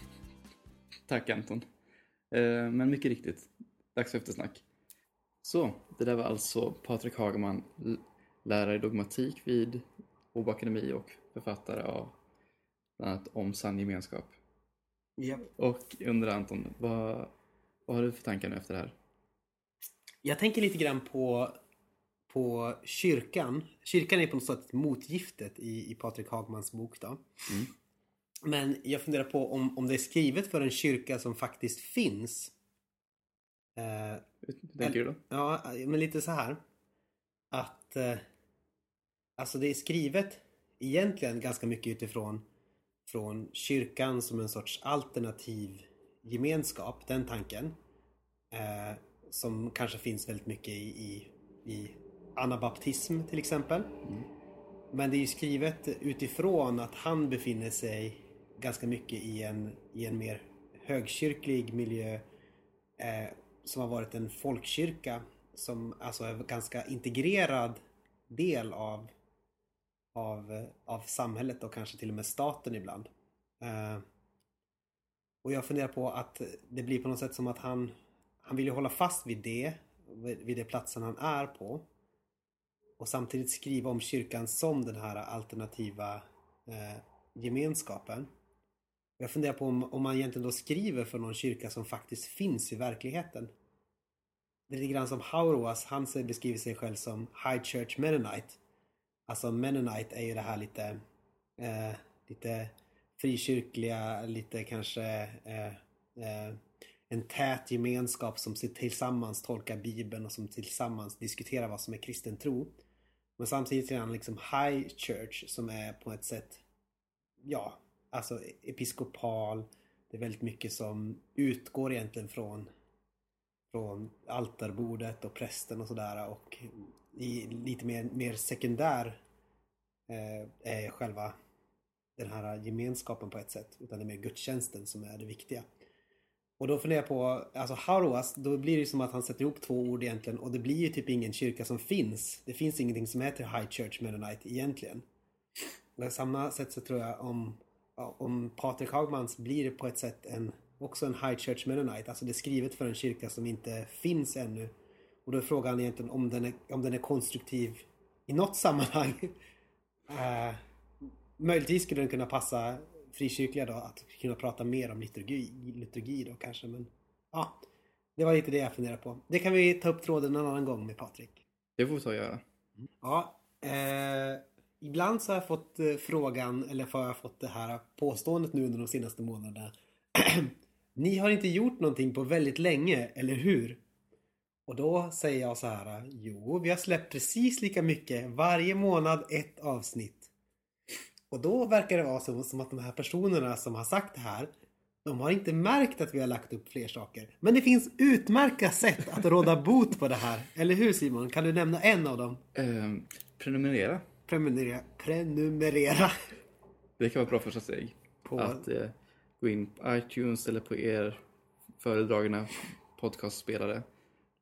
Tack Anton. Eh, Men mycket riktigt, dags för eftersnack. Så, det där var alltså Patrik Hagman, l- lärare i dogmatik vid Åbo Akademi och författare av bland annat Om sann gemenskap. Japp. Och undrar Anton, vad, vad har du för tankar nu efter det här? Jag tänker lite grann på, på kyrkan. Kyrkan är på något sätt motgiftet i, i Patrik Hagmans bok. Då. Mm. Men jag funderar på om, om det är skrivet för en kyrka som faktiskt finns. Eh, Hur tänker du då? Ja, men lite så här. Att eh, alltså det är skrivet egentligen ganska mycket utifrån från kyrkan som en sorts alternativ gemenskap, den tanken. Eh, som kanske finns väldigt mycket i, i, i anabaptism till exempel. Men det är ju skrivet utifrån att han befinner sig ganska mycket i en, i en mer högkyrklig miljö eh, som har varit en folkkyrka som alltså är en ganska integrerad del av, av, eh, av samhället och kanske till och med staten ibland. Eh, och jag funderar på att det blir på något sätt som att han, han vill ju hålla fast vid det, vid det platsen han är på. Och samtidigt skriva om kyrkan som den här alternativa eh, gemenskapen. Jag funderar på om, om man egentligen då skriver för någon kyrka som faktiskt finns i verkligheten. Det är lite grann som Hauroas, han beskriver sig själv som High Church Mennonite. Alltså Mennonite är ju det här lite, eh, lite frikyrkliga, lite kanske eh, eh, en tät gemenskap som tillsammans tolkar Bibeln och som tillsammans diskuterar vad som är kristen tro. Men samtidigt är han liksom High Church som är på ett sätt, ja, alltså episkopal. Det är väldigt mycket som utgår egentligen från från altarbordet och prästen och sådär och i lite mer, mer sekundär eh, är själva den här gemenskapen på ett sätt. Utan det är mer gudstjänsten som är det viktiga. Och då funderar jag på, alltså Haruas, då blir det som att han sätter ihop två ord egentligen och det blir ju typ ingen kyrka som finns. Det finns ingenting som heter High Church Mennonite egentligen. Och på samma sätt så tror jag om, om Patrik Hagmans blir det på ett sätt en, också en High Church Mennonite. Alltså det är skrivet för en kyrka som inte finns ännu. Och då är frågan egentligen om den är, om den är konstruktiv i något sammanhang. Eh, möjligtvis skulle den kunna passa frikyrkliga då att kunna prata mer om liturgi, liturgi då kanske. Men ja, Det var lite det jag funderade på. Det kan vi ta upp tråden en annan gång med Patrik. Det får vi och göra. Ja, eh, ibland så har jag fått eh, frågan, eller har jag fått det här påståendet nu under de senaste månaderna. Ni har inte gjort någonting på väldigt länge, eller hur? Och då säger jag så här. Jo, vi har släppt precis lika mycket varje månad ett avsnitt. Och då verkar det vara så, som att de här personerna som har sagt det här de har inte märkt att vi har lagt upp fler saker. Men det finns utmärkta sätt att råda bot på det här. Eller hur Simon? Kan du nämna en av dem? Eh, prenumerera. Prenumerera. Prenumerera. Det kan vara ett bra första steg. På- Att eh, gå in på iTunes eller på er föredragna podcastspelare.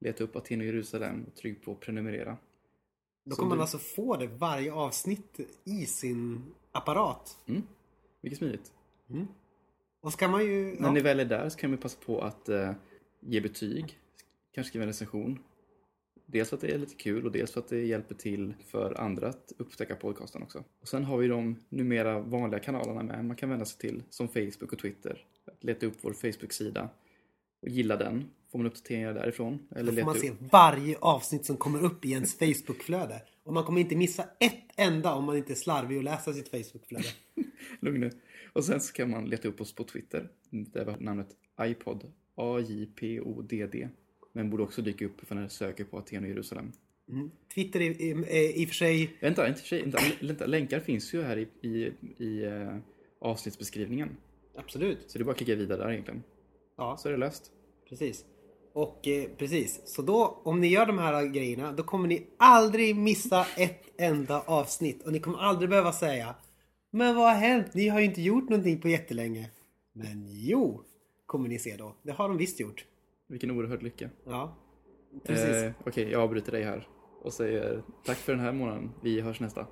Leta upp Aten och Jerusalem och tryck på prenumerera. Då kommer man du- alltså få det varje avsnitt i sin apparat. Mm. Vilket smidigt. Och ska man ju... När Ja, ni väl är där så kan vi passa på att eh, ge betyg. Kanske skriva en recension. Dels för att det är lite kul och dels för att det hjälper till för andra att upptäcka podcasten också. Och sen har vi de numera vanliga kanalerna med. Man kan vända sig till som Facebook och Twitter. Att leta upp vår Facebook-sida och gilla den. Får man uppdateringar därifrån. Eller då får man upp. se varje avsnitt som kommer upp i ens Facebookflöde. Och man kommer inte missa ett enda om man inte är slarvig och läser sitt Facebookflöde. Lugn nu. Och sen så kan man leta upp oss på Twitter. Där vi har namnet iPod. A-J-P-O-D-D. Men borde också dyka upp för när du söker på Aten och Jerusalem. Twitter är, är, är i och för sig... Vänta, inte, tjej, inte, vänta, länkar finns ju här i, i, i eh, avsnittsbeskrivningen. Absolut. Så det är bara att klicka vidare där egentligen. Ja, Så är det löst. precis. Och eh, precis. Så då, om ni gör de här grejerna, då kommer ni aldrig missa ett enda avsnitt. Och ni kommer aldrig behöva säga Men vad har hänt? Ni har ju inte gjort någonting på jättelänge. Men jo, kommer ni se då. Det har de visst gjort. Vilken oerhörd lycka. Ja, precis. Eh, Okej, jag avbryter dig här. Och säger tack för den här månaden. Vi hörs nästa.